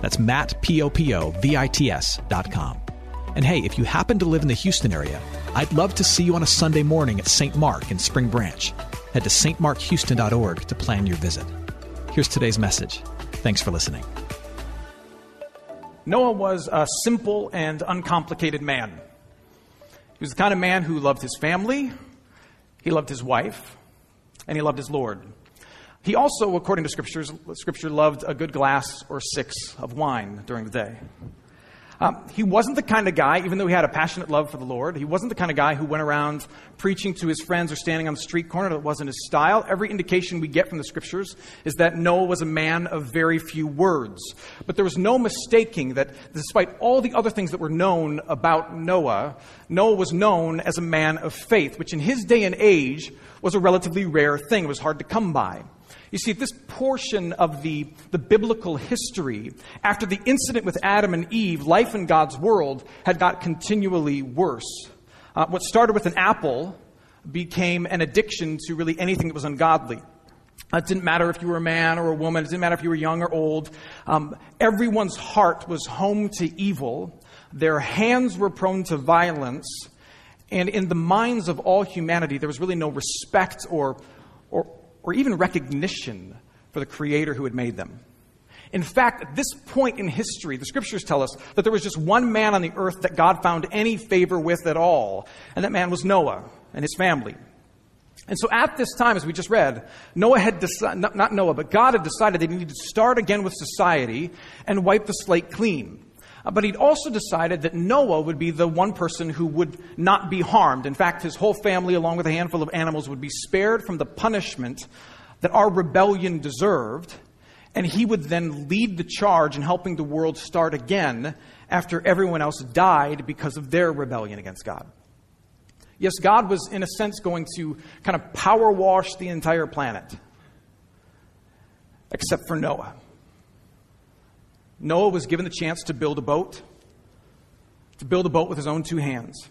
That's Matt, P-O-P-O-V-I-T-S dot com. And hey, if you happen to live in the Houston area, I'd love to see you on a Sunday morning at St. Mark in Spring Branch. Head to stmarkhouston.org to plan your visit. Here's today's message. Thanks for listening. Noah was a simple and uncomplicated man. He was the kind of man who loved his family, he loved his wife, and he loved his Lord. He also, according to scriptures, scripture loved a good glass or six of wine during the day. Um, he wasn't the kind of guy, even though he had a passionate love for the Lord, he wasn't the kind of guy who went around preaching to his friends or standing on the street corner. That wasn't his style. Every indication we get from the scriptures is that Noah was a man of very few words. But there was no mistaking that despite all the other things that were known about Noah, Noah was known as a man of faith, which in his day and age was a relatively rare thing. It was hard to come by. You see, this portion of the, the biblical history, after the incident with Adam and Eve, life in God's world had got continually worse. Uh, what started with an apple became an addiction to really anything that was ungodly. Uh, it didn't matter if you were a man or a woman, it didn't matter if you were young or old. Um, everyone's heart was home to evil, their hands were prone to violence, and in the minds of all humanity, there was really no respect or, or, even recognition for the Creator who had made them. In fact, at this point in history, the scriptures tell us that there was just one man on the earth that God found any favor with at all, and that man was Noah and his family. And so at this time, as we just read, Noah had decided, not Noah, but God had decided they needed to start again with society and wipe the slate clean. But he'd also decided that Noah would be the one person who would not be harmed. In fact, his whole family, along with a handful of animals, would be spared from the punishment that our rebellion deserved. And he would then lead the charge in helping the world start again after everyone else died because of their rebellion against God. Yes, God was, in a sense, going to kind of power wash the entire planet, except for Noah. Noah was given the chance to build a boat, to build a boat with his own two hands.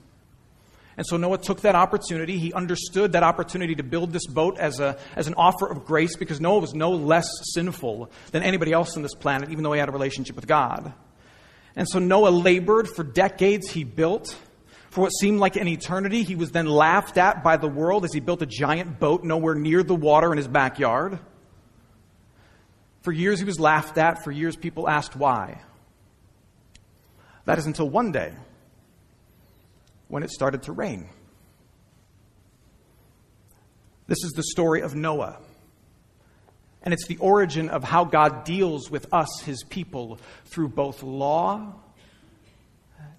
And so Noah took that opportunity. He understood that opportunity to build this boat as, a, as an offer of grace because Noah was no less sinful than anybody else on this planet, even though he had a relationship with God. And so Noah labored for decades. He built for what seemed like an eternity. He was then laughed at by the world as he built a giant boat nowhere near the water in his backyard. For years he was laughed at. For years people asked why. That is until one day when it started to rain. This is the story of Noah. And it's the origin of how God deals with us, his people, through both law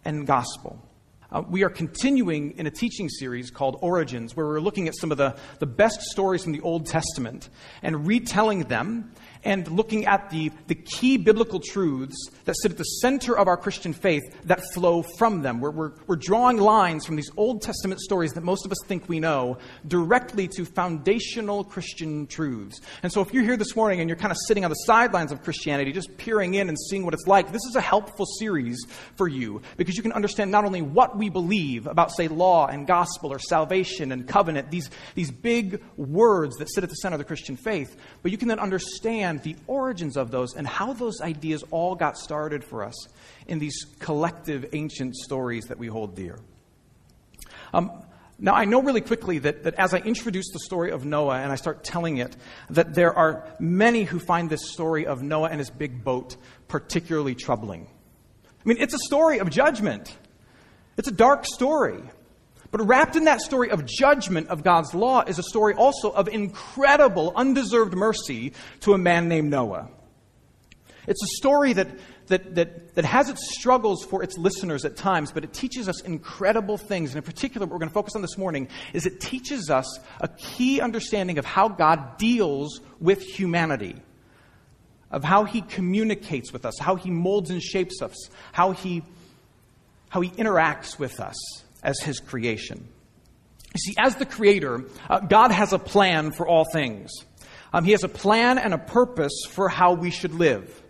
and gospel. Uh, we are continuing in a teaching series called Origins, where we're looking at some of the, the best stories from the Old Testament and retelling them and looking at the, the key biblical truths that sit at the center of our Christian faith that flow from them. We're, we're, we're drawing lines from these Old Testament stories that most of us think we know directly to foundational Christian truths. And so if you're here this morning and you're kind of sitting on the sidelines of Christianity, just peering in and seeing what it's like, this is a helpful series for you because you can understand not only what we believe about, say, law and gospel or salvation and covenant, these, these big words that sit at the center of the Christian faith, but you can then understand understand the origins of those and how those ideas all got started for us in these collective ancient stories that we hold dear. Um, now, I know really quickly that, that as I introduce the story of Noah and I start telling it, that there are many who find this story of Noah and his big boat particularly troubling. I mean, it's a story of judgment, it's a dark story. But wrapped in that story of judgment of God's law is a story also of incredible, undeserved mercy to a man named Noah. It's a story that, that, that, that has its struggles for its listeners at times, but it teaches us incredible things. And in particular, what we're going to focus on this morning is it teaches us a key understanding of how God deals with humanity. of how he communicates with us, how he molds and shapes us, how he, how he interacts with us as his creation. You see, as the creator, uh, God has a plan for all things. Um, he has a plan and a purpose for how we should live.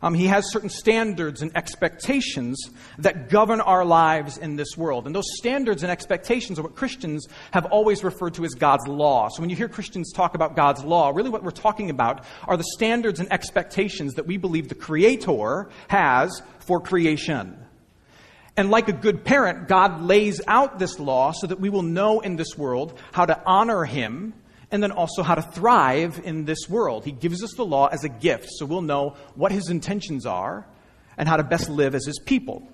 Um, he has certain standards and expectations that govern our lives in this world. And those standards and expectations are what Christians have always referred to as God's law. So when you hear Christians talk about God's law, really what we're talking about are the standards and expectations that we believe the Creator has for creation. And like a good parent, God lays out this law so that we will know in this world how to honor Him and then also how to thrive in this world. He gives us the law as a gift, so we'll know what his intentions are and how to best live as his people.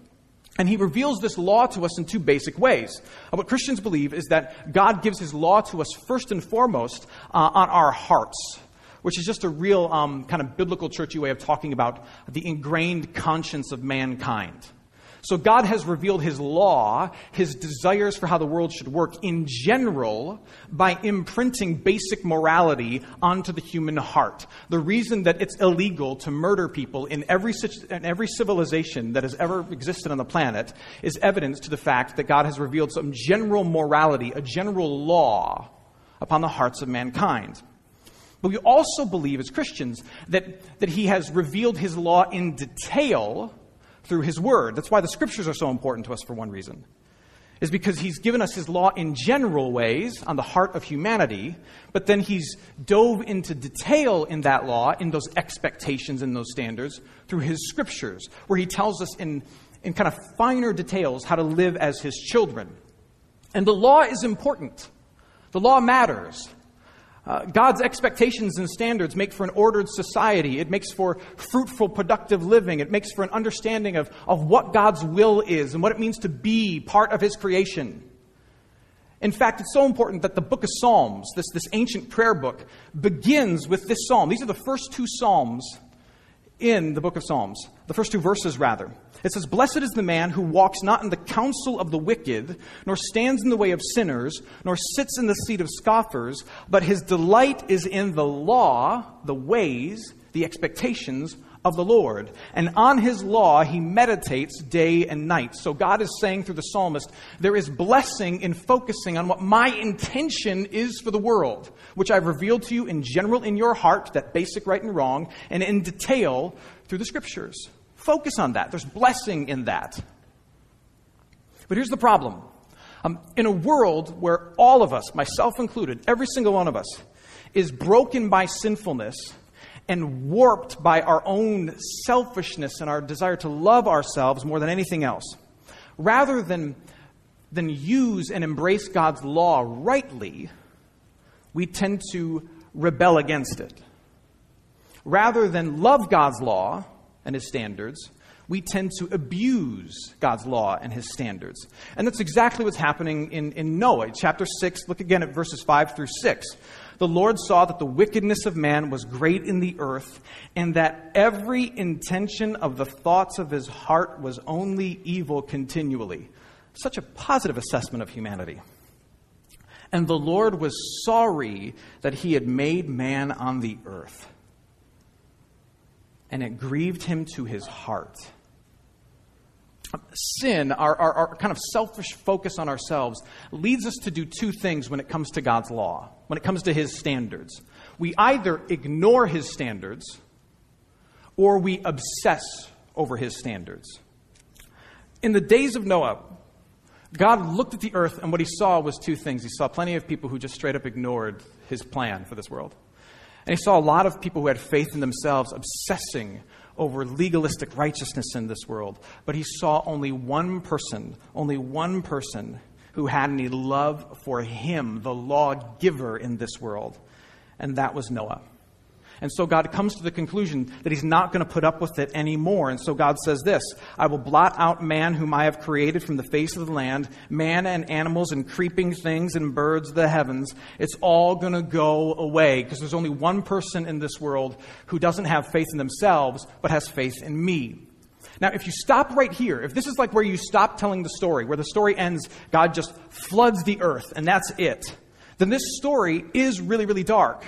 And he reveals this law to us in two basic ways. What Christians believe is that God gives his law to us first and foremost uh, on our hearts, which is just a real um, kind of biblical churchy way of talking about the ingrained conscience of mankind. So God has revealed his law, his desires for how the world should work in general by imprinting basic morality onto the human heart. The reason that it's illegal to murder people in every, in every civilization that has ever existed on the planet is evidence to the fact that God has revealed some general morality, a general law upon the hearts of mankind. But we also believe as Christians that, that he has revealed his law in detail through His Word. That's why the Scriptures are so important to us for one reason. Is because He's given us His law in general ways on the heart of humanity, but then He's dove into detail in that law, in those expectations in those standards, through His Scriptures, where He tells us in, in kind of finer details how to live as His children. And the law is important. The law matters. Uh, God's expectations and standards make for an ordered society. It makes for fruitful, productive living. It makes for an understanding of, of what God's will is and what it means to be part of His creation. In fact, it's so important that the book of Psalms, this, this ancient prayer book, begins with this psalm. These are the first two psalms in the book of Psalms, the first two verses, rather. It says, Blessed is the man who walks not in the counsel of the wicked, nor stands in the way of sinners, nor sits in the seat of scoffers, but his delight is in the law, the ways, the expectations of the Lord. And on his law he meditates day and night. So God is saying through the psalmist, there is blessing in focusing on what my intention is for the world, which I've revealed to you in general in your heart, that basic right and wrong, and in detail through the scriptures. Focus on that. There's blessing in that. But here's the problem. Um, in a world where all of us, myself included, every single one of us, is broken by sinfulness and warped by our own selfishness and our desire to love ourselves more than anything else, rather than, than use and embrace God's law rightly, we tend to rebel against it. Rather than love God's law, and his standards, we tend to abuse God's law and his standards. And that's exactly what's happening in, in Noah. Chapter 6, look again at verses 5 through 6. The Lord saw that the wickedness of man was great in the earth, and that every intention of the thoughts of his heart was only evil continually. Such a positive assessment of humanity. And the Lord was sorry that he had made man on the earth and it grieved him to his heart. Sin, our, our, our, kind of selfish focus on ourselves, leads us to do two things when it comes to God's law, when it comes to his standards. We either ignore his standards or we obsess over his standards. In the days of Noah, God looked at the earth and what he saw was two things. He saw plenty of people who just straight up ignored his plan for this world. And he saw a lot of people who had faith in themselves obsessing over legalistic righteousness in this world. But he saw only one person, only one person who had any love for him, the lawgiver in this world. And that was Noah. And so God comes to the conclusion that he's not going to put up with it anymore. And so God says this I will blot out man whom I have created from the face of the land, man and animals and creeping things and birds of the heavens. It's all going to go away because there's only one person in this world who doesn't have faith in themselves, but has faith in me. Now, if you stop right here, if this is like where you stop telling the story, where the story ends, God just floods the earth and that's it, then this story is really, really dark.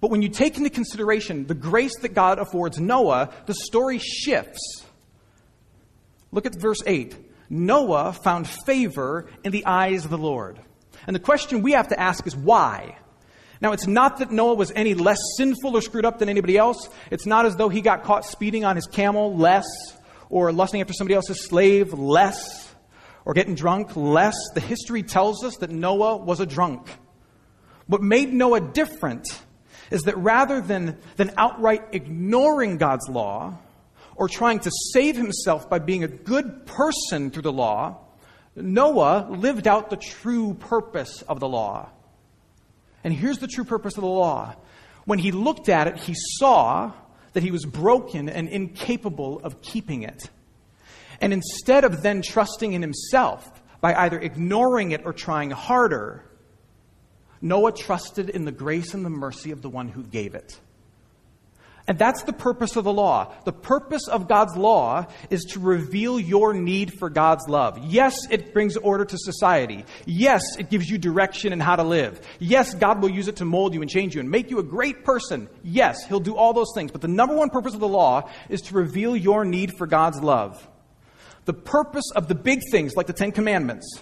But when you take into consideration the grace that God affords Noah, the story shifts. Look at verse 8. Noah found favor in the eyes of the Lord. And the question we have to ask is why? Now, it's not that Noah was any less sinful or screwed up than anybody else. It's not as though he got caught speeding on his camel less, or lusting after somebody else's slave less, or getting drunk less. The history tells us that Noah was a drunk. What made Noah different is that rather than, than outright ignoring God's law or trying to save himself by being a good person through the law, Noah lived out the true purpose of the law. And here's the true purpose of the law. When he looked at it, he saw that he was broken and incapable of keeping it. And instead of then trusting in himself by either ignoring it or trying harder, Noah trusted in the grace and the mercy of the one who gave it. And that's the purpose of the law. The purpose of God's law is to reveal your need for God's love. Yes, it brings order to society. Yes, it gives you direction in how to live. Yes, God will use it to mold you and change you and make you a great person. Yes, He'll do all those things. But the number one purpose of the law is to reveal your need for God's love. The purpose of the big things, like the Ten Commandments,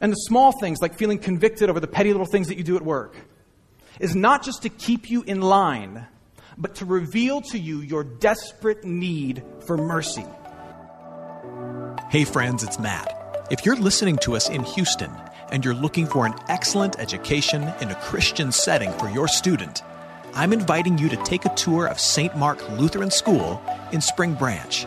and the small things, like feeling convicted over the petty little things that you do at work, is not just to keep you in line, but to reveal to you your desperate need for mercy. Hey, friends, it's Matt. If you're listening to us in Houston and you're looking for an excellent education in a Christian setting for your student, I'm inviting you to take a tour of St. Mark Lutheran School in Spring Branch.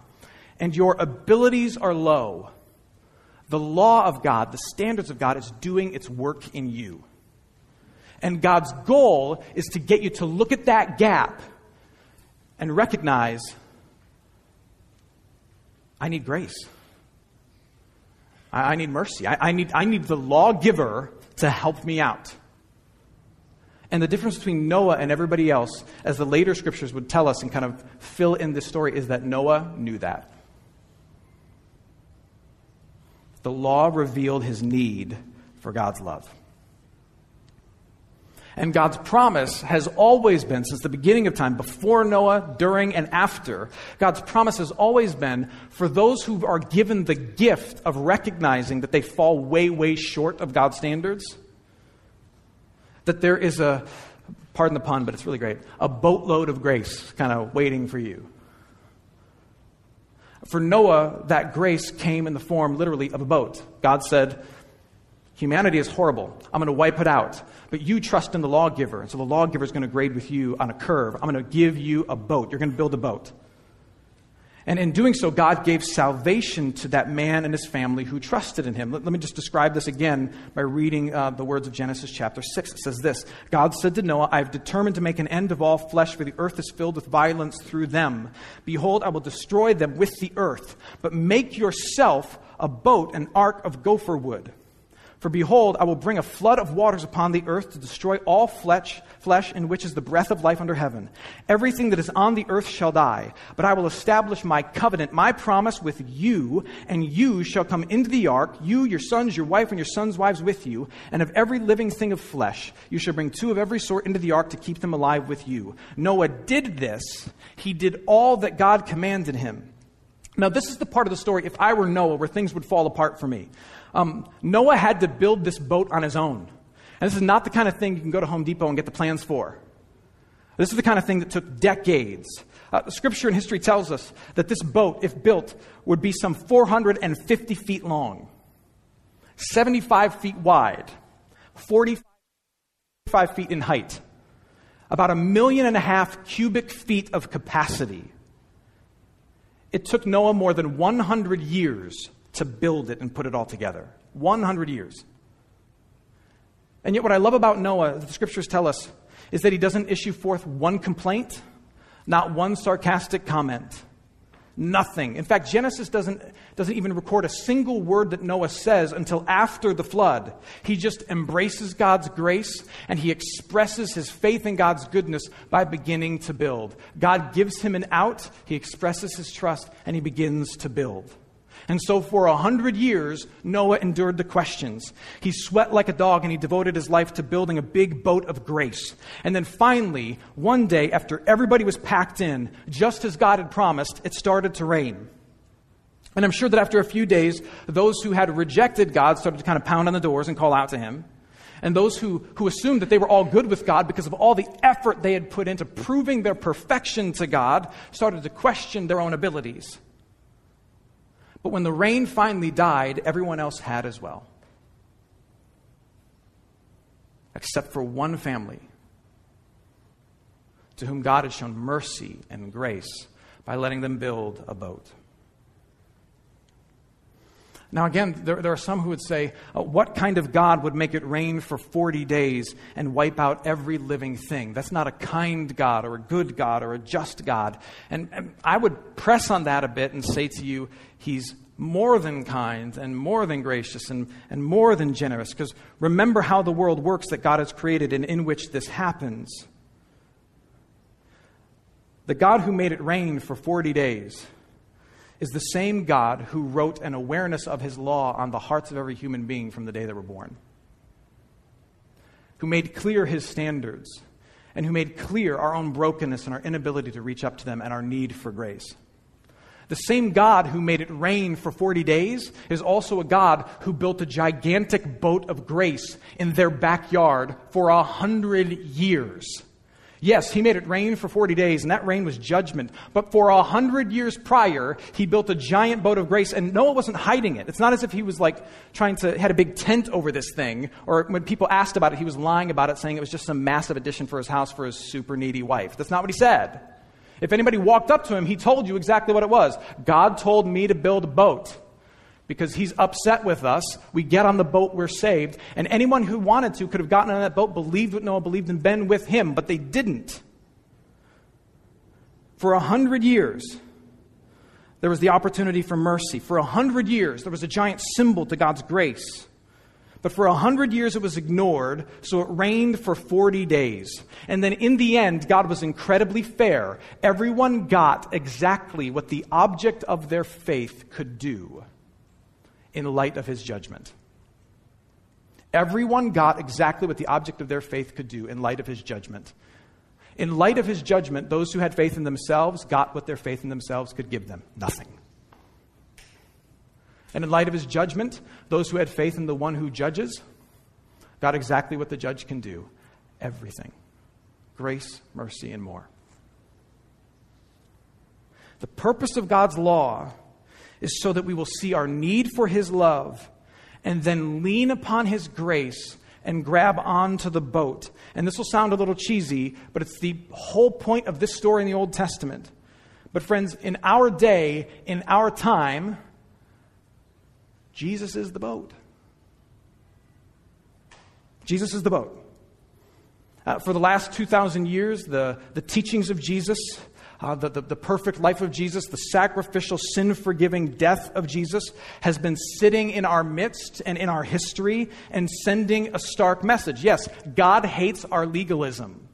and your abilities are low, the law of God, the standards of God, is doing its work in you. And God's goal is to get you to look at that gap and recognize I need grace. I, I need mercy. I, I, need, I need the lawgiver to help me out. And the difference between Noah and everybody else, as the later scriptures would tell us and kind of fill in this story, is that Noah knew that. The law revealed his need for God's love. And God's promise has always been, since the beginning of time, before Noah, during, and after, God's promise has always been for those who are given the gift of recognizing that they fall way, way short of God's standards, that there is a, pardon the pun, but it's really great, a boatload of grace kind of waiting for you. For Noah, that grace came in the form, literally, of a boat. God said, Humanity is horrible. I'm going to wipe it out. But you trust in the lawgiver. And so the lawgiver is going to grade with you on a curve. I'm going to give you a boat. You're going to build a boat. And in doing so, God gave salvation to that man and his family who trusted in him. Let, let me just describe this again by reading uh, the words of Genesis chapter 6. It says this God said to Noah, I have determined to make an end of all flesh, for the earth is filled with violence through them. Behold, I will destroy them with the earth. But make yourself a boat, an ark of gopher wood. For behold, I will bring a flood of waters upon the earth to destroy all flesh, flesh in which is the breath of life under heaven. Everything that is on the earth shall die. But I will establish my covenant, my promise with you, and you shall come into the ark, you, your sons, your wife, and your sons' wives with you. And of every living thing of flesh, you shall bring two of every sort into the ark to keep them alive with you. Noah did this. He did all that God commanded him. Now, this is the part of the story, if I were Noah, where things would fall apart for me. Um, Noah had to build this boat on his own. And this is not the kind of thing you can go to Home Depot and get the plans for. This is the kind of thing that took decades. Uh, scripture and history tells us that this boat, if built, would be some 450 feet long, 75 feet wide, 45 feet in height, about a million and a half cubic feet of capacity. It took Noah more than 100 years to build it and put it all together. 100 years. And yet, what I love about Noah, the scriptures tell us, is that he doesn't issue forth one complaint, not one sarcastic comment. Nothing. In fact, Genesis doesn't, doesn't even record a single word that Noah says until after the flood. He just embraces God's grace and he expresses his faith in God's goodness by beginning to build. God gives him an out, he expresses his trust, and he begins to build. And so for a hundred years, Noah endured the questions. He sweat like a dog and he devoted his life to building a big boat of grace. And then finally, one day, after everybody was packed in, just as God had promised, it started to rain. And I'm sure that after a few days, those who had rejected God started to kind of pound on the doors and call out to him. And those who, who assumed that they were all good with God because of all the effort they had put into proving their perfection to God started to question their own abilities. But when the rain finally died, everyone else had as well. Except for one family to whom God had shown mercy and grace by letting them build a boat. Now, again, there, there, are some who would say, uh, What kind of God would make it rain for 40 days and wipe out every living thing? That's not a kind God or a good God or a just God. And, and I would press on that a bit and say to you, He's more than kind and more than gracious and, and more than generous. Because remember how the world works that God has created and in which this happens. The God who made it rain for 40 days is the same God who wrote an awareness of his law on the hearts of every human being from the day they were born, who made clear his standards, and who made clear our own brokenness and our inability to reach up to them and our need for grace. The same God who made it rain for 40 days is also a God who built a gigantic boat of grace in their backyard for a hundred years. Yes, he made it rain for 40 days, and that rain was judgment. But for a hundred years prior, he built a giant boat of grace, and Noah wasn't hiding it. It's not as if he was like trying to, had a big tent over this thing, or when people asked about it, he was lying about it, saying it was just some massive addition for his house for his super needy wife. That's not what he said. If anybody walked up to him, he told you exactly what it was. God told me to build a boat because he's upset with us. We get on the boat, we're saved. And anyone who wanted to could have gotten on that boat, believed what Noah believed, and been with him, but they didn't. For a hundred years, there was the opportunity for mercy. For a hundred years, there was a giant symbol to God's grace. But for a hundred years it was ignored, so it rained for 40 days. And then in the end, God was incredibly fair. Everyone got exactly what the object of their faith could do in light of his judgment. Everyone got exactly what the object of their faith could do in light of his judgment. In light of his judgment, those who had faith in themselves got what their faith in themselves could give them nothing. And in light of his judgment, those who had faith in the one who judges got exactly what the judge can do everything grace, mercy, and more. The purpose of God's law is so that we will see our need for his love and then lean upon his grace and grab onto the boat. And this will sound a little cheesy, but it's the whole point of this story in the Old Testament. But, friends, in our day, in our time, Jesus is the boat. Jesus is the boat. Uh, for the last 2,000 years, the, the teachings of Jesus, uh, the, the, the perfect life of Jesus, the sacrificial, sin forgiving death of Jesus has been sitting in our midst and in our history and sending a stark message. Yes, God hates our legalism.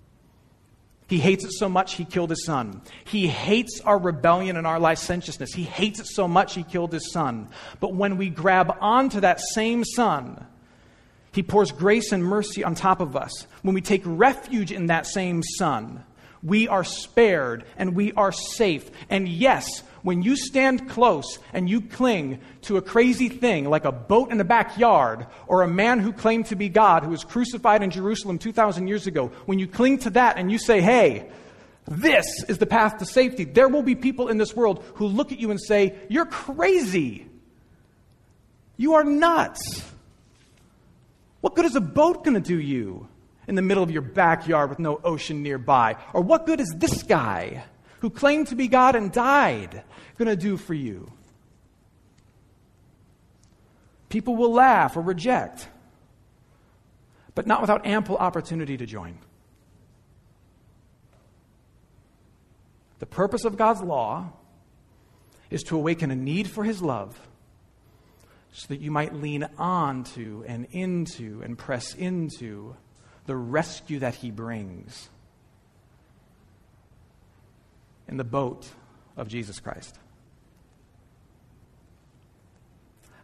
He hates it so much he killed his son. He hates our rebellion and our licentiousness. He hates it so much he killed his son. But when we grab onto that same son, he pours grace and mercy on top of us. When we take refuge in that same son, we are spared and we are safe. And yes, when you stand close and you cling to a crazy thing like a boat in the backyard or a man who claimed to be God who was crucified in Jerusalem 2,000 years ago, when you cling to that and you say, hey, this is the path to safety, there will be people in this world who look at you and say, You're crazy. You are nuts. What good is a boat going to do you in the middle of your backyard with no ocean nearby? Or what good is this guy? who claimed to be God and died going to do for you? People will laugh or reject, but not without ample opportunity to join. The purpose of God's law is to awaken a need for His love so that you might lean on to and into and press into the rescue that He brings in the boat of Jesus Christ.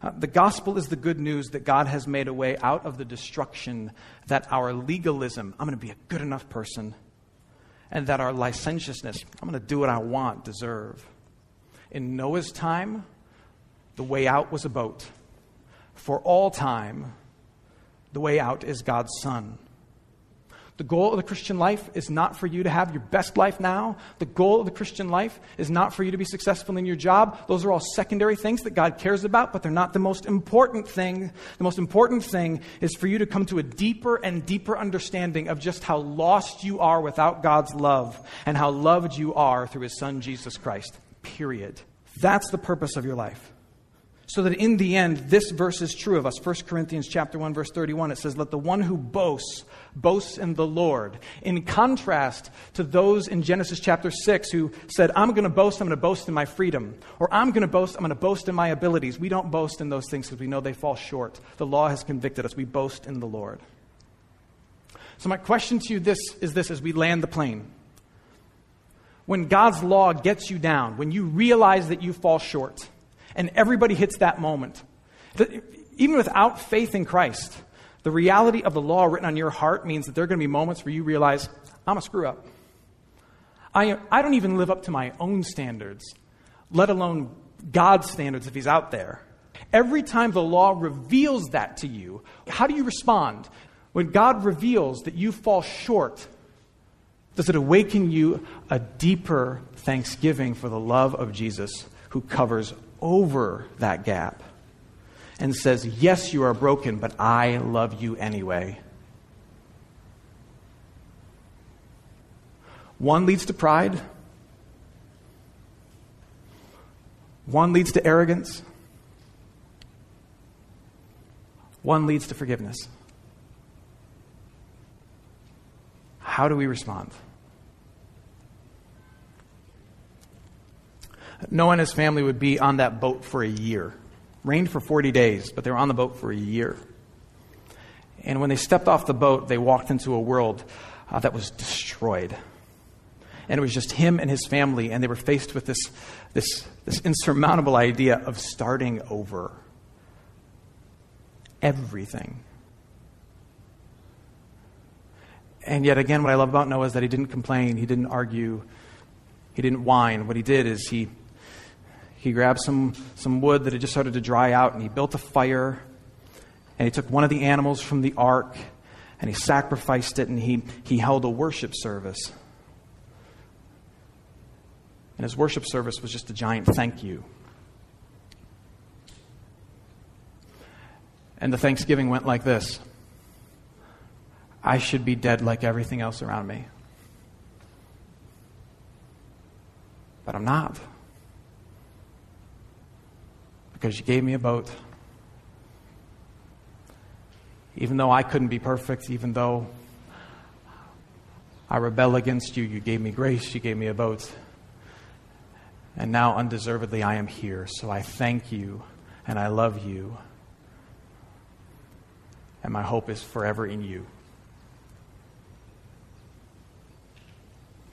Uh, the gospel is the good news that God has made a way out of the destruction that our legalism, I'm going to be a good enough person, and that our licentiousness, I'm going to do what I want, deserve. In Noah's time, the way out was a boat. For all time, the way out is God's Son. The goal of the Christian life is not for you to have your best life now. The goal of the Christian life is not for you to be successful in your job. Those are all secondary things that God cares about, but they're not the most important thing. The most important thing is for you to come to a deeper and deeper understanding of just how lost you are without God's love and how loved you are through His Son, Jesus Christ. Period. That's the purpose of your life so that in the end this verse is true of us. 1 corinthians chapter 1 verse 31 it says let the one who boasts boasts in the lord. In contrast to those in genesis chapter 6 who said i'm going to boast i'm going to boast in my freedom or i'm going to boast i'm going to boast in my abilities we don't boast in those things because we know they fall short. The law has convicted us. We boast in the lord. So my question to you this is this as we land the plane. When god's law gets you down when you realize that you fall short and everybody hits that moment. Even without faith in Christ, the reality of the law written on your heart means that there are going to be moments where you realize, I'm a screw up. I, I don't even live up to my own standards, let alone God's standards if He's out there. Every time the law reveals that to you, how do you respond? When God reveals that you fall short, does it awaken you a deeper thanksgiving for the love of Jesus who covers over that gap and says, Yes, you are broken, but I love you anyway. One leads to pride, one leads to arrogance, one leads to forgiveness. How do we respond? Noah and his family would be on that boat for a year. Rained for 40 days, but they were on the boat for a year. And when they stepped off the boat, they walked into a world uh, that was destroyed. And it was just him and his family, and they were faced with this, this, this insurmountable idea of starting over. Everything. And yet again, what I love about Noah is that he didn't complain, he didn't argue, he didn't whine. What he did is he he grabbed some, some wood that had just started to dry out and he built a fire. And he took one of the animals from the ark and he sacrificed it and he, he held a worship service. And his worship service was just a giant thank you. And the thanksgiving went like this I should be dead like everything else around me. But I'm not because you gave me a boat. Even though I couldn't be perfect, even though I rebel against you, you gave me grace, you gave me a boat. And now, undeservedly, I am here. So I thank you and I love you. And my hope is forever in you.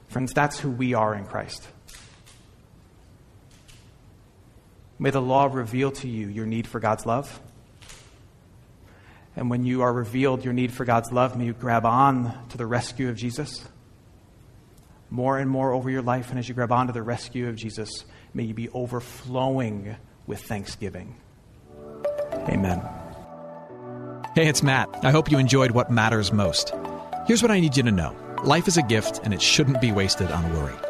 Friends, that's who we are in Christ. May the law reveal to you your need for God's love. And when you are revealed your need for God's love, may you grab on to the rescue of Jesus more and more over your life. And as you grab on to the rescue of Jesus, may you be overflowing with thanksgiving. Amen. Hey, it's Matt. I hope you enjoyed what matters most. Here's what I need you to know life is a gift, and it shouldn't be wasted on worry.